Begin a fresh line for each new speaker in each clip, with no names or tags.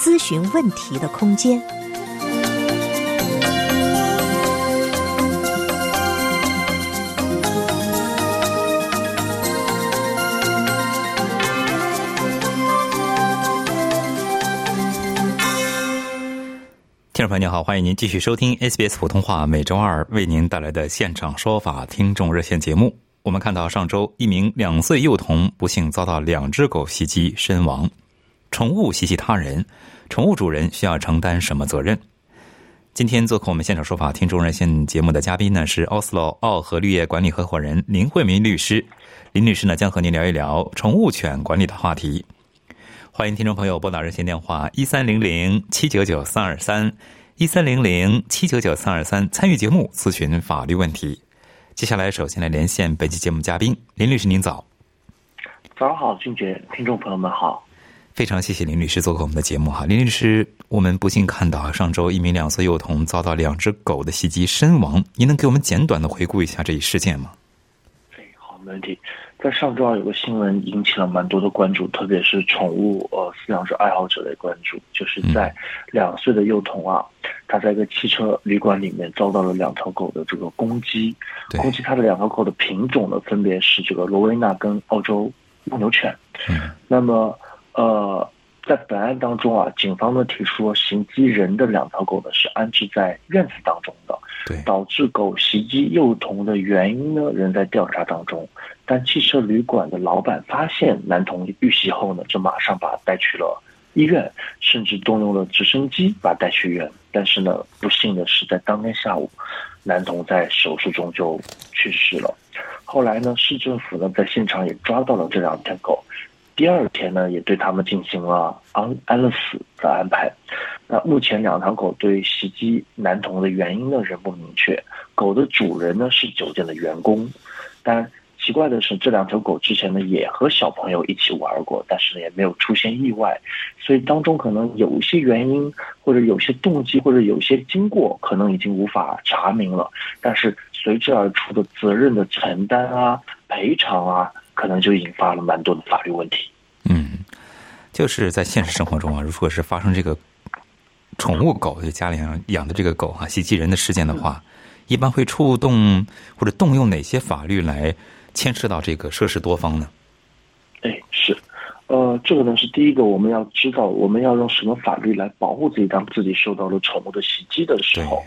咨询问题的空间。
听众朋友您好，欢迎您继续收听 SBS 普通话每周二为您带来的现场说法听众热线节目。我们看到上周一名两岁幼童不幸遭到两只狗袭击身亡，宠物袭击他人，宠物主人需要承担什么责任？今天做客我们现场说法听众热线节目的嘉宾呢是奥斯陆奥和绿业管理合伙人林慧明律师，林律师呢将和您聊一聊宠物犬管理的话题。欢迎听众朋友拨打热线电话一三零零七九九三二三一三零零七九九三二三参与节目咨询法律问题。接下来，首先来连线本期节目嘉宾林律师，您早。
早上好，俊杰，听众朋友们好。
非常谢谢林律师做客我们的节目哈。林律师，我们不幸看到上周一名两岁幼童遭到两只狗的袭击身亡，您能给我们简短的回顾一下这一事件吗？
哎，好，没问题。在上周二有个新闻引起了蛮多的关注，特别是宠物呃饲养者爱好者的关注，就是在两岁的幼童啊，他在一个汽车旅馆里面遭到了两条狗的这个攻击，攻击他的两条狗的品种呢，分别是这个罗威纳跟澳洲牧牛犬。
嗯，
那么呃，在本案当中啊，警方呢提出袭击人的两条狗呢是安置在院子当中的，
对，
导致狗袭击幼童的原因呢仍在调查当中。但汽车旅馆的老板发现男童遇袭后呢，就马上把他带去了医院，甚至动用了直升机把他带去医院。但是呢，不幸的是，在当天下午，男童在手术中就去世了。后来呢，市政府呢在现场也抓到了这两条狗，第二天呢也对他们进行了安安乐死的安排。那目前两条狗对袭击男童的原因呢仍不明确，狗的主人呢是酒店的员工，但。奇怪的是，这两条狗之前呢也和小朋友一起玩过，但是也没有出现意外，所以当中可能有一些原因，或者有些动机，或者有些经过，可能已经无法查明了。但是随之而出的责任的承担啊、赔偿啊，可能就引发了蛮多的法律问题。
嗯，就是在现实生活中啊，如果是发生这个宠物狗就家里养的这个狗啊袭击人的事件的话，一般会触动或者动用哪些法律来？牵涉到这个涉事多方呢？
哎，是，呃，这个呢是第一个，我们要知道我们要用什么法律来保护自己，当自己受到了宠物的袭击的时候，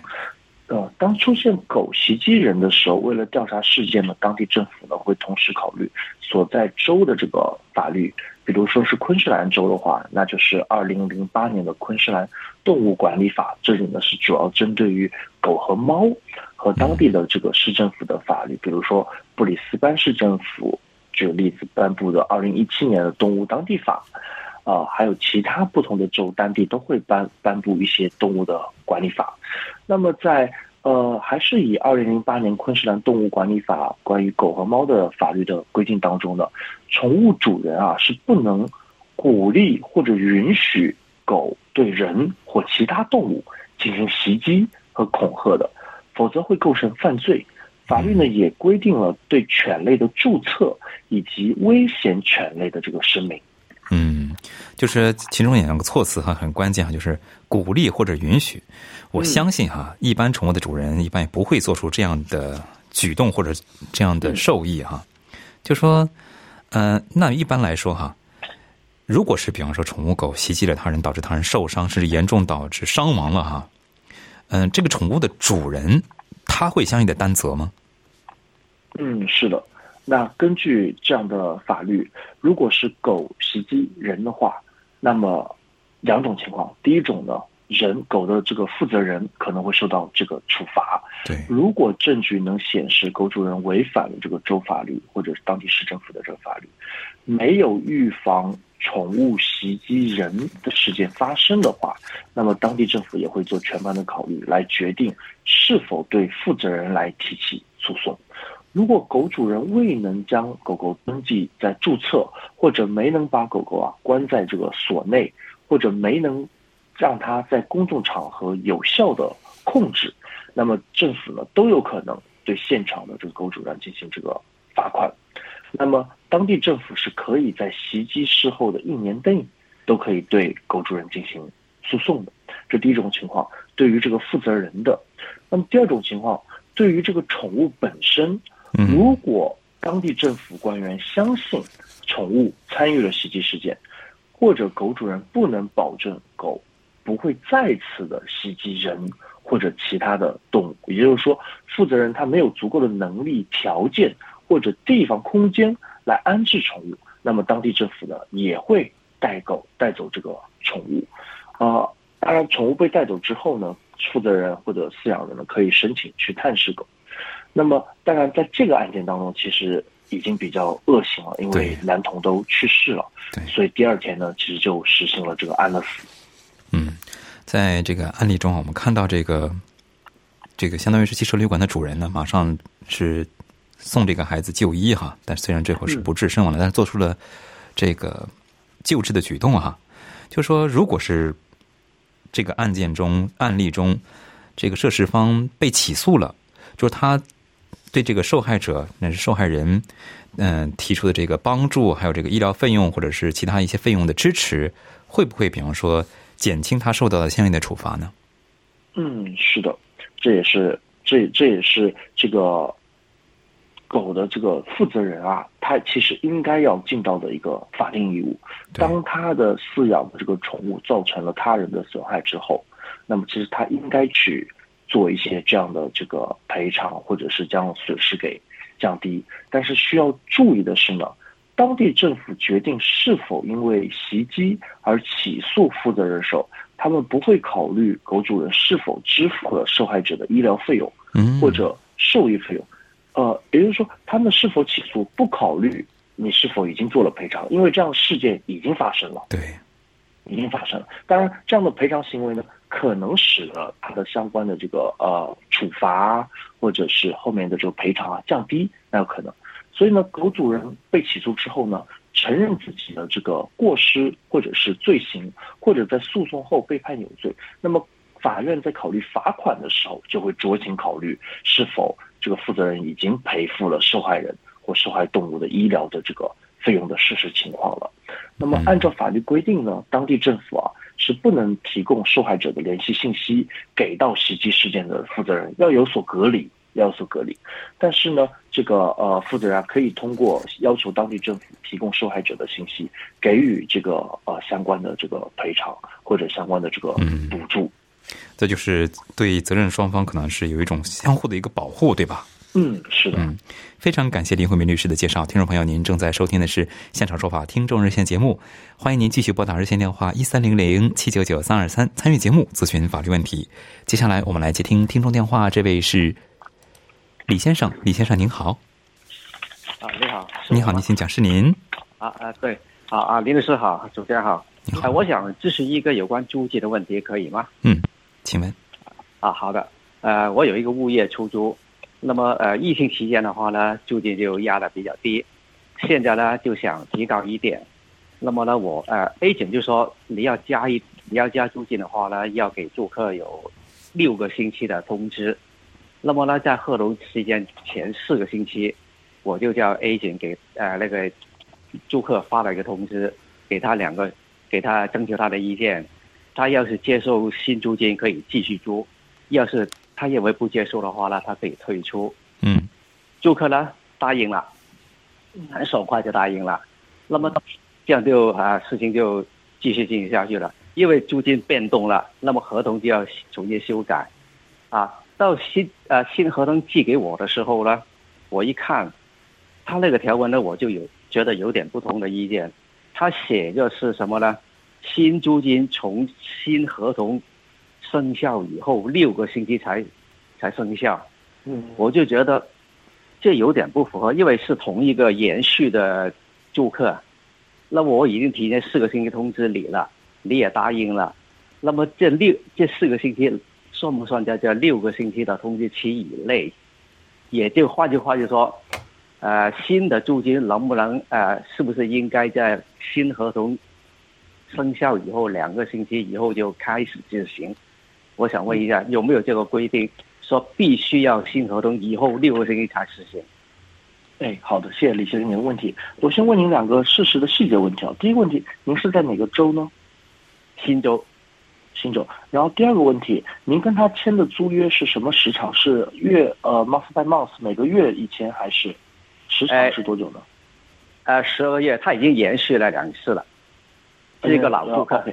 呃，当出现狗袭击人的时候，为了调查事件呢，当地政府呢会同时考虑所在州的这个法律，比如说是昆士兰州的话，那就是二零零八年的昆士兰动物管理法，这里呢是主要针对于狗和猫。和当地的这个市政府的法律，比如说布里斯班市政府举例子颁布的二零一七年的动物当地法，啊，还有其他不同的州当地都会颁颁布一些动物的管理法。那么在呃，还是以二零零八年昆士兰动物管理法关于狗和猫的法律的规定当中呢，宠物主人啊是不能鼓励或者允许狗对人或其他动物进行袭击和恐吓的。否则会构成犯罪。法律呢也规定了对犬类的注册以及危险犬类的这个声明。
嗯，就是其中有两个措辞哈很关键哈，就是鼓励或者允许。我相信哈，一般宠物的主人一般也不会做出这样的举动或者这样的授意哈。就说，嗯，那一般来说哈，如果是比方说宠物狗袭击了他人，导致他人受伤，甚至严重导致伤亡了哈。嗯，这个宠物的主人他会相应的担责吗？
嗯，是的。那根据这样的法律，如果是狗袭击人的话，那么两种情况：第一种呢，人狗的这个负责人可能会受到这个处罚。
对，
如果证据能显示狗主人违反了这个州法律或者是当地市政府的这个法律，没有预防宠物袭击人的事件发生的话，那么当地政府也会做全盘的考虑来决定是否对负责人来提起诉讼。如果狗主人未能将狗狗登记在注册，或者没能把狗狗啊关在这个所内，或者没能让它在公众场合有效的控制，那么政府呢都有可能对现场的这个狗主人进行这个罚款。那么当地政府是可以在袭击事后的一年内都可以对狗主人进行诉讼的。这第一种情况，对于这个负责人的。那么第二种情况，对于这个宠物本身。如果当地政府官员相信宠物参与了袭击事件，或者狗主人不能保证狗不会再次的袭击人或者其他的动物，也就是说，负责人他没有足够的能力条件或者地方空间来安置宠物，那么当地政府呢也会带狗带走这个宠物。啊，当然，宠物被带走之后呢，负责人或者饲养人呢可以申请去探视狗。那么，当然，在这个案件当中，其实已经比较恶性了，因为男童都去世了，
对，
所以第二天呢，其实就实行了这个安乐死。
嗯，在这个案例中，我们看到这个这个相当于是汽车旅馆的主人呢，马上是送这个孩子就医哈，但虽然最后是不治身亡了，但是做出了这个救治的举动哈。就说，如果是这个案件中案例中，这个涉事方被起诉了，就是他。对这个受害者，那是受害人，嗯，提出的这个帮助，还有这个医疗费用或者是其他一些费用的支持，会不会比方说减轻他受到的相应的处罚呢？
嗯，是的，这也是这这也是这个狗的这个负责人啊，他其实应该要尽到的一个法定义务。当他的饲养的这个宠物造成了他人的损害之后，那么其实他应该去。做一些这样的这个赔偿，或者是将损失给降低。但是需要注意的是呢，当地政府决定是否因为袭击而起诉负责人时，他们不会考虑狗主人是否支付了受害者的医疗费用，或者兽医费用。呃，也就是说，他们是否起诉不考虑你是否已经做了赔偿，因为这样的事件已经发生了。
对。
已经发生了，当然，这样的赔偿行为呢，可能使得他的相关的这个呃处罚或者是后面的这个赔偿啊降低，那有可能。所以呢，狗主人被起诉之后呢，承认自己的这个过失或者是罪行，或者在诉讼后被判有罪，那么法院在考虑罚款的时候，就会酌情考虑是否这个负责人已经赔付了受害人或受害动物的医疗的这个。费用的事实情况了。那么，按照法律规定呢，当地政府啊是不能提供受害者的联系信息给到袭击事件的负责人，要有所隔离，要有所隔离。但是呢，这个呃负责人可以通过要求当地政府提供受害者的信息，给予这个呃相关的这个赔偿或者相关的这个补助。
这就是对责任双方可能是有一种相互的一个保护，对吧？
嗯，是的。
嗯，非常感谢林慧明律师的介绍。听众朋友，您正在收听的是《现场说法》听众热线节目，欢迎您继续拨打热线电话一三零零七九九三二三参与节目咨询法律问题。接下来我们来接听听众电话，这位是李先生，李先生您好。
啊，你好。
你好，您请讲，是您。
啊啊，对，好啊，林律师好，主持人好。
你好，
我想咨询一个有关租借的问题，可以吗？
嗯，请问。
啊，好的。呃，我有一个物业出租。那么，呃，疫情期间的话呢，租金就压的比较低。现在呢，就想提高一点。那么呢，我呃，A 警就说你要加一，你要加租金的话呢，要给住客有六个星期的通知。那么呢，在合同期间前四个星期，我就叫 A 警给呃那个住客发了一个通知，给他两个，给他征求他的意见。他要是接受新租金，可以继续租；要是他认为不接受的话呢，他可以退出。
嗯，
住客呢答应了，很爽快就答应了。那么这样就啊，事情就继续进行下去了。因为租金变动了，那么合同就要重新修改。啊，到新呃新合同寄给我的时候呢，我一看，他那个条文呢，我就有觉得有点不同的意见。他写的是什么呢？新租金从新合同生效以后六个星期才才生效，
嗯，
我就觉得这有点不符合，因为是同一个延续的住客，那么我已经提前四个星期通知你了，你也答应了，那么这六这四个星期算不算在这六个星期的通知期以内？也就换句话就说，呃，新的租金能不能呃，是不是应该在新合同生效以后两个星期以后就开始执行？我想问一下，有没有这个规定，说必须要新合同以后六个星期才实行？
哎，好的，谢谢李先生您的问题。我先问您两个事实的细节问题啊。第一个问题，您是在哪个州呢？
新州。
新州。然后第二个问题，您跟他签的租约是什么时长？是月呃 month by month 每个月一签还是时长是多久呢？
呃，十二个月，他已经延续了两次了，是一个老顾客。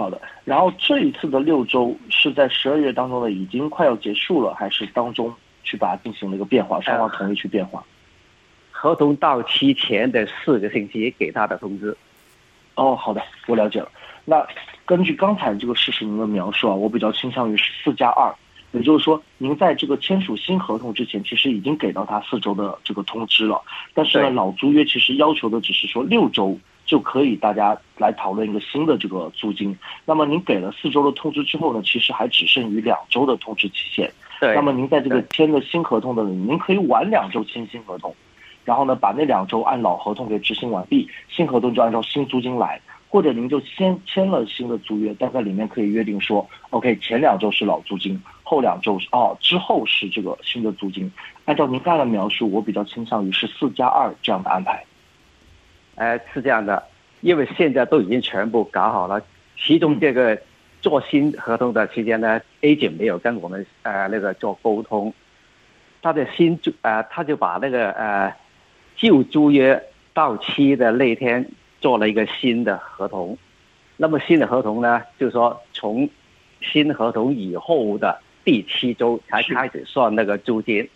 好的。然后这一次的六周是在十二月当中的已经快要结束了，还是当中去把它进行了一个变化？双方同意去变化？
合同到期前的四个星期给他的通知。
哦，好的，我了解了。那根据刚才这个事实您的描述啊，我比较倾向于是四加二，也就是说，您在这个签署新合同之前，其实已经给到他四周的这个通知了。但是呢，老租约其实要求的只是说六周就可以大家来讨论一个新的这个租金。那么您给了四周的通知之后呢，其实还只剩余两周的通知期限。
对。
那么您在这个签的新合同的，您可以晚两周签新合同，然后呢，把那两周按老合同给执行完毕，新合同就按照新租金来。或者您就先签了新的租约，但在里面可以约定说，OK，前两周是老租金，后两周是哦，之后是这个新的租金。按照您刚才的描述，我比较倾向于是四加二这样的安排。
哎，是这样的，因为现在都已经全部搞好了，其中这个做新合同的期间呢，A 姐没有跟我们呃那个做沟通，他的新租呃他就把那个呃旧租约到期的那天。做了一个新的合同，那么新的合同呢，就是说从新合同以后的第七周才开始算那个租金，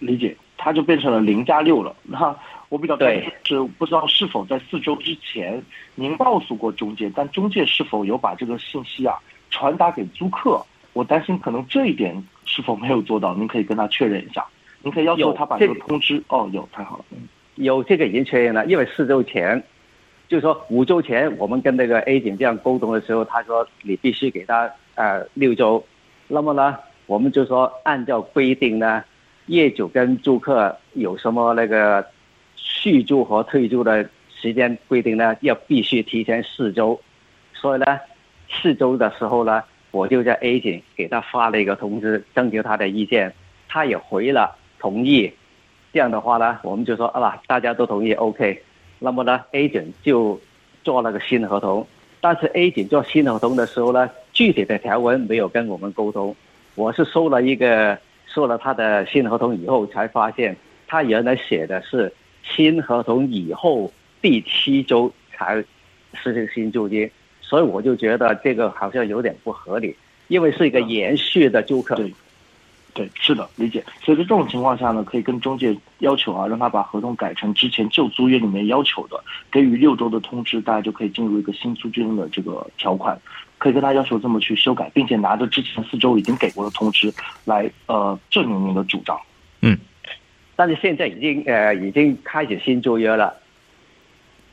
理解，他就变成了零加六了。那我比较担心是不知道是否在四周之前您告诉过中介，但中介是否有把这个信息啊传达给租客？我担心可能这一点是否没有做到，您可以跟他确认一下。您可以要求他把这个通知哦，有太好了，嗯，
有这个已经确认了，因为四周前。就是说，五周前我们跟那个 A 警这样沟通的时候，他说你必须给他呃六周。那么呢，我们就说按照规定呢，业主跟租客有什么那个续租和退租的时间规定呢，要必须提前四周。所以呢，四周的时候呢，我就在 A 警给他发了一个通知，征求他的意见，他也回了同意。这样的话呢，我们就说啊，大家都同意，OK。那么呢，A 警就做了个新合同，但是 A 警做新合同的时候呢，具体的条文没有跟我们沟通。我是收了一个收了他的新合同以后，才发现他原来写的是新合同以后第七周才实行新租金，所以我就觉得这个好像有点不合理，因为是一个延续的租客。
对，是的，理解。所以在这种情况下呢，可以跟中介要求啊，让他把合同改成之前旧租约里面要求的，给予六周的通知，大家就可以进入一个新租金的这个条款。可以跟他要求这么去修改，并且拿着之前四周已经给过的通知来呃证明您的主张。
嗯，
但是现在已经呃已经开始新租约了，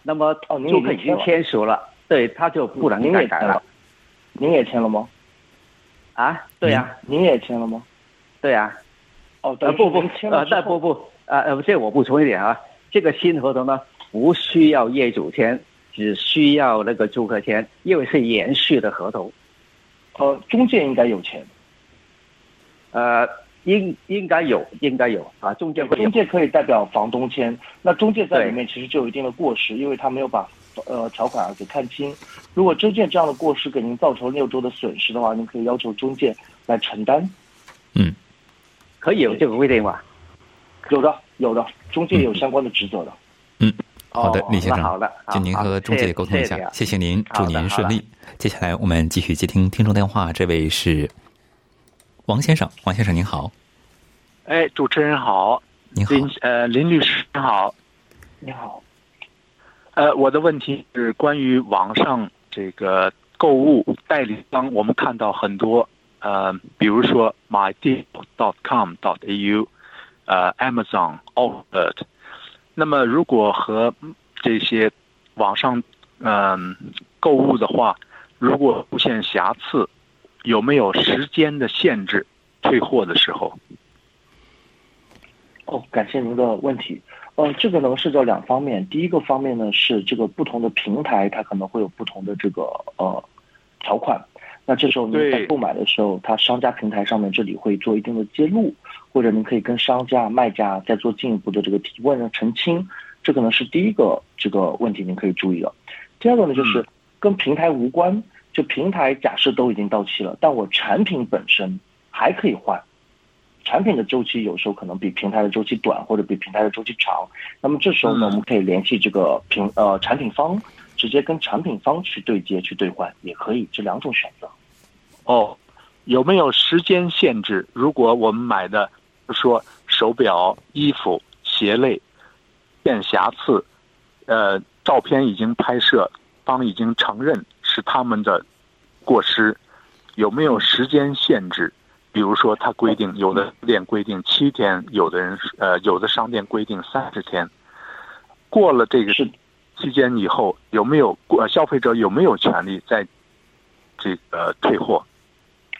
那么租客已经签署了，对，他就不能再改了。
您也签了吗？
啊，对呀，
您也签了吗？
对啊，
哦，
呃不不，呃再不不，呃呃，这我补充一点啊，这个新合同呢不需要业主签，只需要那个租客签，因为是延续的合同。
呃，中介应该有钱。
呃，应应该有，应该有啊，中介
中介可以代表房东签，那中介在里面其实就有一定的过失，因为他没有把呃条款啊给看清。如果中介这样的过失给您造成六周的损失的话，您可以要求中介来承担。
嗯。
可以有这个规定吗？
有的，有的，中介有相关的职责的。
嗯，好的，李先生，
好的，
请您和中介沟通一下，谢谢您，祝您顺利。接下来我们继续接听听众电话，这位是王先生，王先生您好。
哎，主持人好，
您好，
林呃林律师你好，
你好。
呃，我的问题是关于网上这个购物代理商，我们看到很多呃，比如说 mydeal.com.au，呃，Amazon、Outlet。那么如果和这些网上嗯购物的话，如果出现瑕疵，有没有时间的限制？退货的时候？
哦，感谢您的问题。呃，这个呢涉及到两方面。第一个方面呢是这个不同的平台，它可能会有不同的这个呃条款。那这时候您在购买的时候，它商家平台上面这里会做一定的揭露，或者您可以跟商家、卖家再做进一步的这个提问、澄清。这可能是第一个这个问题，您可以注意的。第二个呢就是跟平台无关，就平台假设都已经到期了，但我产品本身还可以换。产品的周期有时候可能比平台的周期短，或者比平台的周期长。那么这时候呢，我们可以联系这个平呃产品方，直接跟产品方去对接去兑换，也可以这两种选择。
哦，有没有时间限制？如果我们买的说手表、衣服、鞋类见瑕疵，呃，照片已经拍摄，方已经承认是他们的过失，有没有时间限制？比如说，他规定有的店规定七天，有的人呃，有的商店规定三十天。过了这个是期间以后，有没有过消费者有没有权利在这个退货？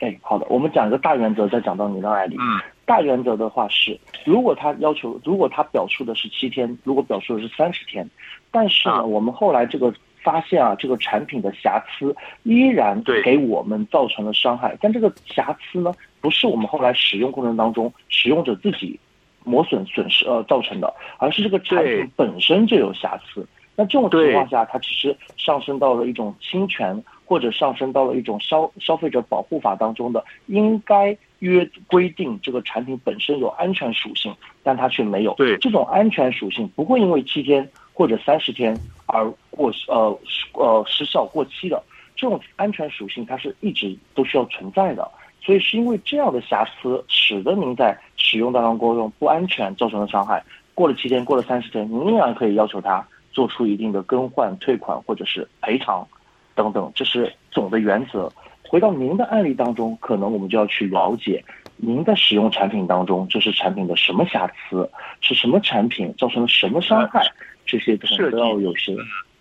哎，好的，我们讲一个大原则，再讲到你的案例。
嗯，
大原则的话是，如果他要求，如果他表述的是七天，如果表述的是三十天，但是呢，我们后来这个。发现啊，这个产品的瑕疵依然给我们造成了伤害，但这个瑕疵呢，不是我们后来使用过程当中使用者自己磨损损失呃造成的，而是这个产品本身就有瑕疵。那这种情况下，它其实上升到了一种侵权，或者上升到了一种消消费者保护法当中的应该约规定这个产品本身有安全属性，但它却没有。
对
这种安全属性不会因为七天。或者三十天而过呃呃失效过期的这种安全属性，它是一直都需要存在的。所以是因为这样的瑕疵，使得您在使用当中不安全造成的伤害。过了七天，过了三十天，您依然可以要求他做出一定的更换、退款或者是赔偿等等，这是总的原则。回到您的案例当中，可能我们就要去了解您在使用产品当中，这是产品的什么瑕疵，是什么产品造成了什么伤害。这些都要有些，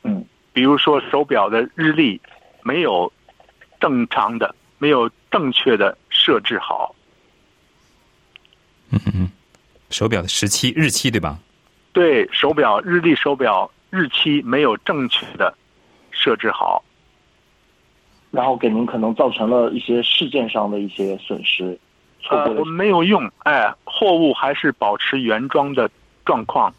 嗯，
比如说手表的日历没有正常的、没有正确的设置好，
嗯嗯，手表的时期、日期对吧？
对，手表日历、手表日期没有正确的设置好，
然后给您可能造成了一些事件上的一些损失。
呃，我们没有用，哎，货物还是保持原装的状况。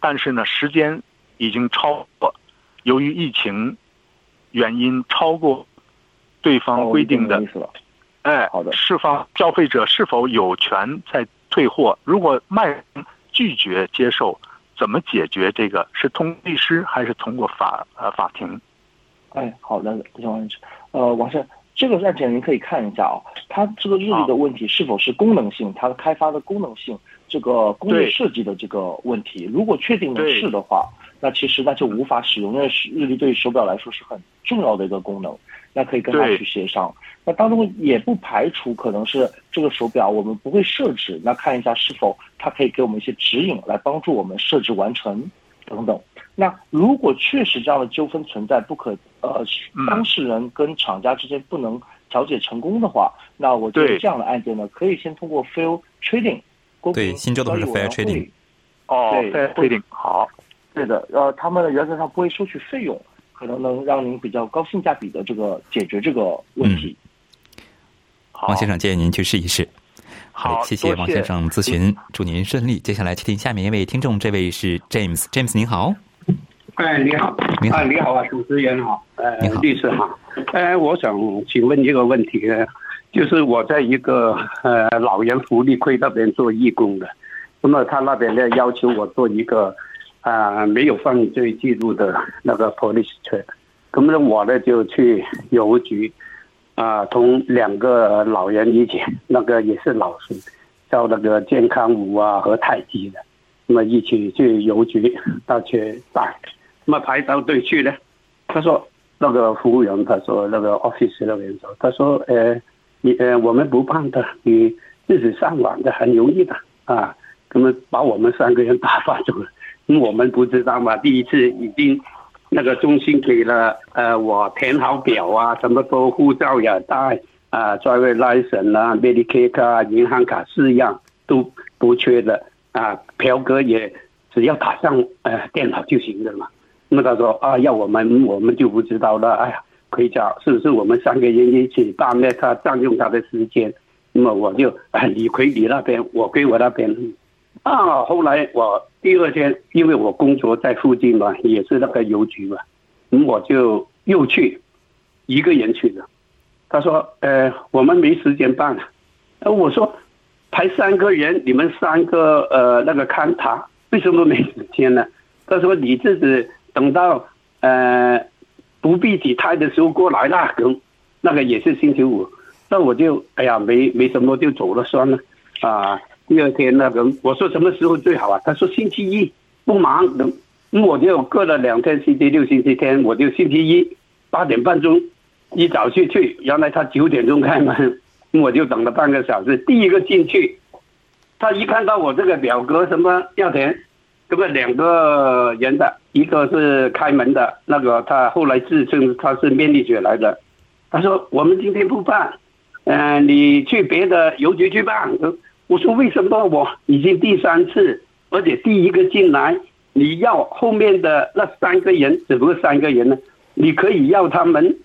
但是呢，时间已经超过，由于疫情原因超过对方规定的，哎，
好的，
释放消费者是否有权再退货？如果卖拒绝接受，怎么解决这个？是通律师还是通过法呃法庭？
哎，好的，王先生，呃，王生，这个案件您可以看一下啊，它这个日历的问题是否是功能性？它的开发的功能性？这个工业设计的这个问题，如果确定的是的话，那其实那就无法使用，因为日历对于手表来说是很重要的一个功能，那可以跟他去协商。那当中也不排除可能是这个手表我们不会设置，那看一下是否它可以给我们一些指引来帮助我们设置完成等等。那如果确实这样的纠纷存在，不可呃当事人跟厂家之间不能调解成功的话，那我觉得这样的案件呢，可以先通过 fail trading。
对，新州的是 fair trading，
哦，fair trading，好，
对的，呃，他们原则上不会收取费用，可能能让您比较高性价比的这个解决这个问题。
王先生建议您去试一试。
好，
谢谢王先生咨询，祝您顺利。接下来接听下面一位听众，这位是 James，James 您好。
哎，你好，
你好，
你好啊，主持人好，呃，律师好，哎，我想请问一个问题。就是我在一个呃老人福利会那边做义工的，那么他那边呢要求我做一个啊没有犯罪记录的那个 police check，那么我呢就去邮局啊同两个老人一起，那个也是老师，教那个健康舞啊和太极的，那么一起去邮局到去办，那么排到队去呢，他说那个服务员他说那个 office 那边说，他说呃你呃我们不办的，你自己上网的很容易的。啊，那么把我们三个人打发走了，我们不知道嘛，第一次已经那个中心给了呃我填好表啊，什么都护照也带啊，driver license 啊，Medicare 啊，银行卡四样都不缺的啊，表格也只要打上呃电脑就行了嘛。那么他说啊，要我们我们就不知道了。哎呀，亏家是不是我们三个人一起办呢？他占用他的时间，那么我就啊，理亏你那边，我归我那边。啊，后来我第二天，因为我工作在附近嘛，也是那个邮局嘛，我就又去一个人去的。他说，呃，我们没时间办了。呃，我说排三个人，你们三个呃那个看他，为什么没时间呢？他说你自己。等到呃不必几胎的时候过来了，可那个也是星期五，那我就哎呀没没什么就走了算了啊。第二天那个我说什么时候最好啊？他说星期一不忙，等我就过了两天，星期六、星期天我就星期一八点半钟一早去去，原来他九点钟开门，我就等了半个小时。第一个进去，他一看到我这个表格什么要填。这个两个人的，一个是开门的那个，他后来自称他是面力者来的。他说：“我们今天不办，嗯，你去别的邮局去办。”我说：“为什么我已经第三次，而且第一个进来，你要后面的那三个人，只不过三个人呢？你可以要他们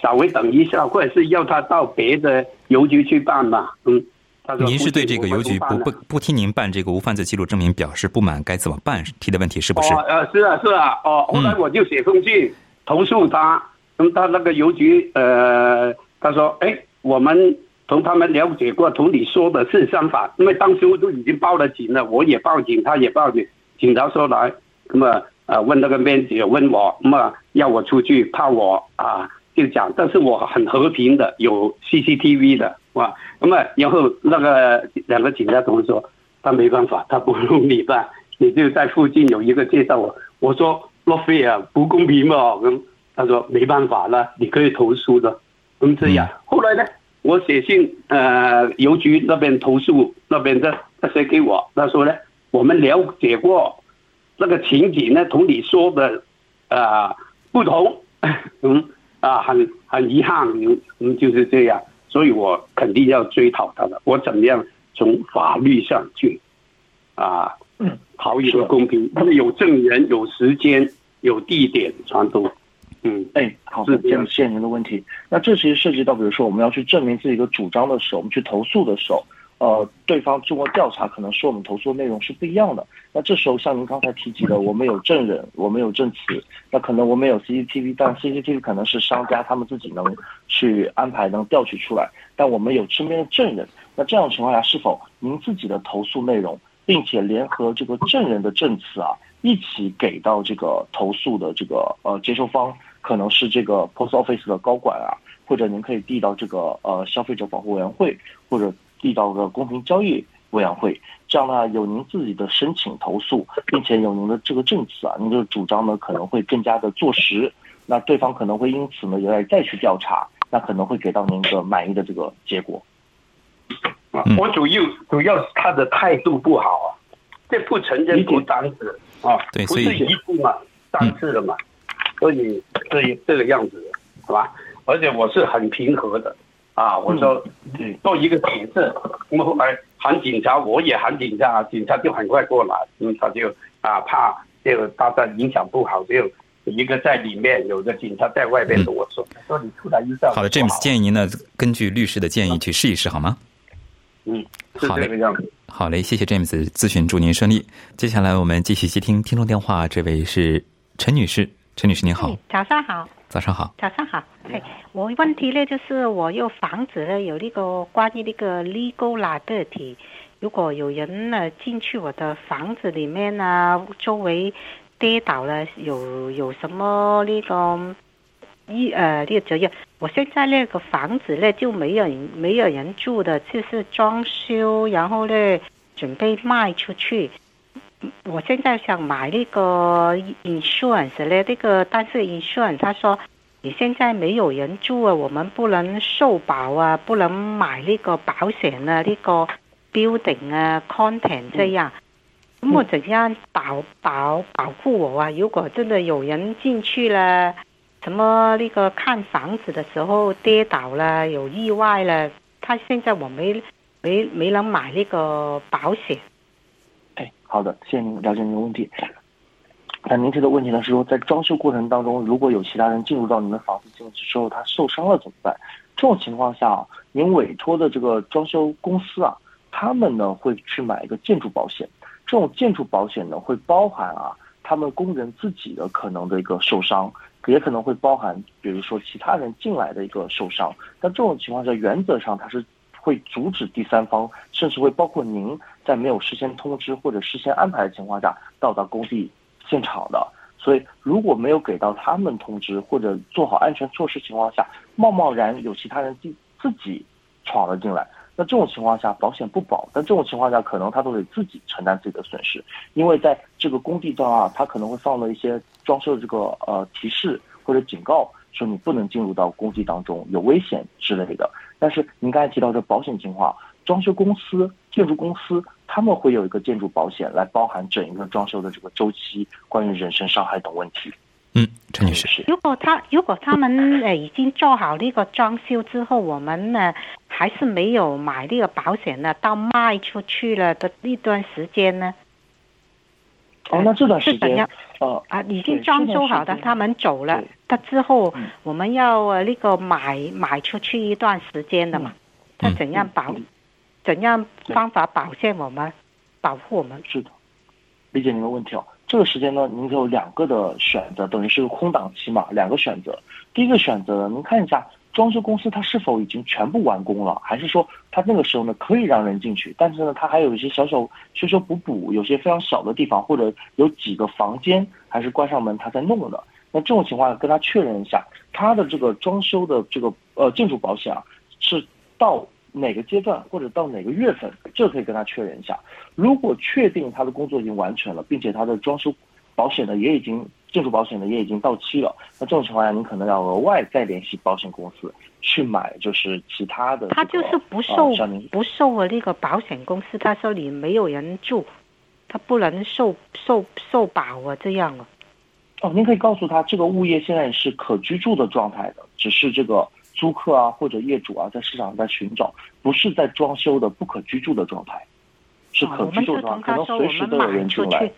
稍微等一下，或者是要他到别的邮局去办嘛？”嗯。
他说您是对这个邮局不不不听您办这个无犯罪记录证明表示不满，该怎么办？提的问题是不是？
哦，呃，是啊，是啊，哦，后来我就写封信投诉他，那么他那个邮局，呃，他说，哎，我们同他们了解过，同你说的是相反，因为当时我都已经报了警了，我也报警，他也报警，警察说来，那么呃问那个编辑问我，那么要我出去，怕我啊就讲，但是我很和平的，有 CCTV 的。哇，那么然后那个两个警察同志说，他没办法，他不用你办，你就在附近有一个介绍我。我说洛菲啊，不公平嘛。嗯，他说没办法了，你可以投诉的。嗯，这样。后来呢，我写信呃邮局那边投诉那边的，他写给我，他说呢，我们了解过那个情景呢，同你说的啊不同。嗯啊，很很遗憾，嗯就是这样。所以我肯定要追讨他的。我怎么样从法律上去啊，讨一个公平？他们有证人、有时间、有地点，全都
嗯，哎，好，是这样现人的问题。那这其实涉及到，比如说我们要去证明自己的主张的时候，我们去投诉的时候。呃，对方经过调查，可能说我们投诉内容是不一样的。那这时候，像您刚才提及的，我们有证人，我们有证词，那可能我们有 CCTV，但 CCTV 可能是商家他们自己能去安排，能调取出来。但我们有身边的证人，那这样的情况下，是否您自己的投诉内容，并且联合这个证人的证词啊，一起给到这个投诉的这个呃接收方，可能是这个 Post Office 的高管啊，或者您可以递到这个呃消费者保护委员会，或者。递到个公平交易委员会，这样呢有您自己的申请投诉，并且有您的这个证词啊，您的主张呢可能会更加的坐实，那对方可能会因此呢也来再去调查，那可能会给到您一个满意的这个结果。
啊，我主要主要是他的态度不好啊，这不承认不单子啊，不是一步嘛，三次了嘛，所以这这个样子，好吧？而且我是很平和的。啊！我说，做一个解释，那么后来喊警察，我也喊警察，警察就很快过来，嗯，他就啊怕就大家影响不好，就一个在里面，有个警察在外边跟我说，说你出来一下。
好的，James 建议您呢，根据律师的建议去试一试，好吗？
嗯，好嘞，
好嘞，谢谢 James 咨询，祝您顺利。接下来我们继续接听听众电话，这位是陈女士，陈女士您好，
早上好。
早上好，
早上好。哎，我问题呢，就是我有房子呢，有那个关于那个 legal liability，如果有人呢进去我的房子里面呢，周围跌倒了，有有什么那个一呃那个责任？我现在那个房子呢就没有没有人住的，就是装修，然后呢准备卖出去。我现在想买那个 insurance 嘞，那个但是 insurance 他说你现在没有人住啊，我们不能受保啊，不能买那个保险啊，那个 building 啊，content 这样，那么怎样保保保护我啊？如果真的有人进去了，什么那个看房子的时候跌倒了，有意外了，他现在我没没没能买那个保险。
好的，谢谢您了解您的问题。那您提的问题呢是说，在装修过程当中，如果有其他人进入到您的房子进去之后，他受伤了怎么办？这种情况下，您委托的这个装修公司啊，他们呢会去买一个建筑保险。这种建筑保险呢会包含啊，他们工人自己的可能的一个受伤，也可能会包含，比如说其他人进来的一个受伤。但这种情况下，原则上它是会阻止第三方，甚至会包括您在没有事先通知或者事先安排的情况下到达工地。现场的，所以如果没有给到他们通知或者做好安全措施情况下，贸贸然有其他人自自己闯了进来，那这种情况下保险不保。但这种情况下，可能他都得自己承担自己的损失，因为在这个工地上啊，他可能会放了一些装修的这个呃提示或者警告，说你不能进入到工地当中，有危险之类的。但是您刚才提到这保险情况，装修公司、建筑公司。他们会有一个建筑保险来包含整一个装修的这个周期，关于人身伤害等问题。
嗯，陈女士，
如果他如果他们呃已经做好那个装修之后，我们呢还是没有买那个保险呢，到卖出去了的那段时间呢？
哦，那这段时间呃
啊，已经装修好的，他们走了，他之后我们要那个买买出去一段时间的嘛？他怎样保？怎样方法保险我们，保护我们？
是的，理解您的问题哦。这个时间呢，您有两个的选择，等于是个空档期嘛，两个选择。第一个选择，您看一下装修公司它是否已经全部完工了，还是说它那个时候呢可以让人进去，但是呢它还有一些小小修修补补，有些非常小的地方，或者有几个房间还是关上门他在弄的。那这种情况跟他确认一下，他的这个装修的这个呃建筑保险啊是到。哪个阶段或者到哪个月份，这可以跟他确认一下。如果确定他的工作已经完成了，并且他的装修保险呢也已经建筑保险呢也已经到期了，那这种情况下，您可能要额外再联系保险公司去买，就是其他的。
他就是不受不受我那个保险公司，他说你没有人住，他不能受受受保啊，这样啊。
哦，您可以告诉他，这个物业现在是可居住的状态的，只是这个。租客啊，或者业主啊，在市场在寻找，不是在装修的不可居住的状态，是可居住的状态，可能随时都有人进来。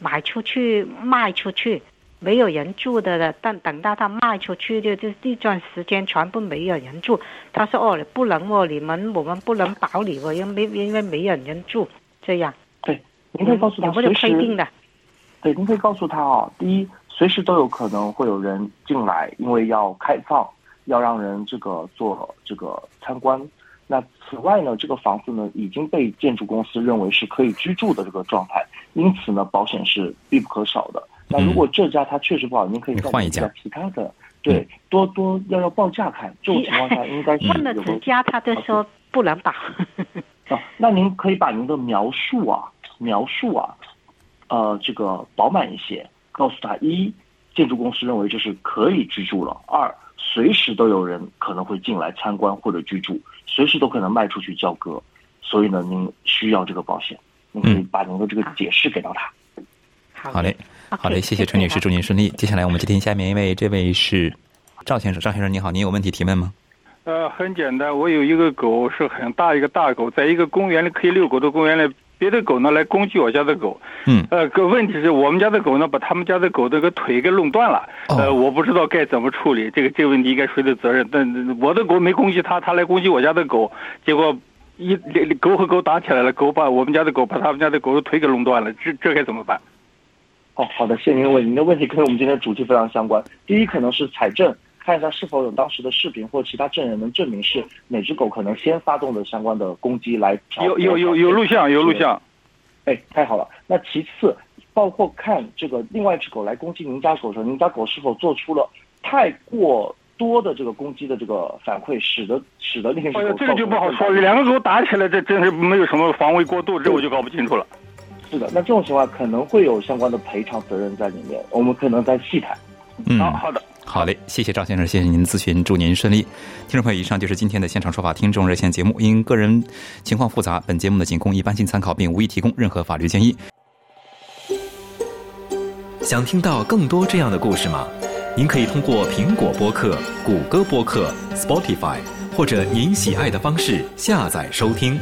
买出去，卖出去，没有人住的了。但等到他卖出去的这这段时间，全部没有人住。他说：“哦，不能哦，你们我们不能保你哦，因为因为没有人住。”这样。
对，您可以告诉他随时。对，您可以告诉他啊，第一，随时都有可能会有人进来，因为要开放。要让人这个做这个参观，那此外呢，这个房子呢已经被建筑公司认为是可以居住的这个状态，因此呢，保险是必不可少的。那如果这家它确实不好，您可以
换一家
其他的，对，多多要要报价看。这种情况下应该是
换了几家，他都说不能打。
啊，那您可以把您的描述啊描述啊，呃，这个饱满一些，告诉他：一，建筑公司认为这是可以居住了；二。随时都有人可能会进来参观或者居住，随时都可能卖出去交割，所以呢，您需要这个保险，您可以把您的这个解释给到他。
好嘞，好嘞，谢谢陈女士，祝您顺利。接下来我们接听下面一位，这位是赵先生，赵先生你好，您有问题提问吗？
呃，很简单，我有一个狗是很大一个大狗，在一个公园里可以遛狗的公园里。别的狗呢来攻击我家的狗，
嗯，
呃，个问题是我们家的狗呢把他们家的狗这个腿给弄断了，呃，我不知道该怎么处理这个这个问题应该谁的责任？但我的狗没攻击他，他来攻击我家的狗，结果一狗和狗打起来了，狗把我们家的狗把他们家的狗的腿给弄断了，这这该怎么办？
哦，好的，谢谢您的问题，您的问题跟我们今天主题非常相关。第一，可能是采证。看一下是否有当时的视频或其他证人能证明是哪只狗可能先发动的相关的攻击来。
有有有有录像有录像，
哎，太好了。那其次，包括看这个另外一只狗来攻击您家狗的时候，您家狗是否做出了太过多的这个攻击的这个反馈，使得使得另一只狗。
这个就不好说，两个狗打起来，这真是没有什么防卫过度，这我就搞不清楚了。
是的，那这种情况可能会有相关的赔偿责任在里面，我们可能再细谈。
嗯，
好的。
好嘞，谢谢赵先生，谢谢您的咨询，祝您顺利。听众朋友，以上就是今天的现场说法听众热线节目。因个人情况复杂，本节目呢仅供一般性参考，并无意提供任何法律建议。
想听到更多这样的故事吗？您可以通过苹果播客、谷歌播客、Spotify 或者您喜爱的方式下载收听。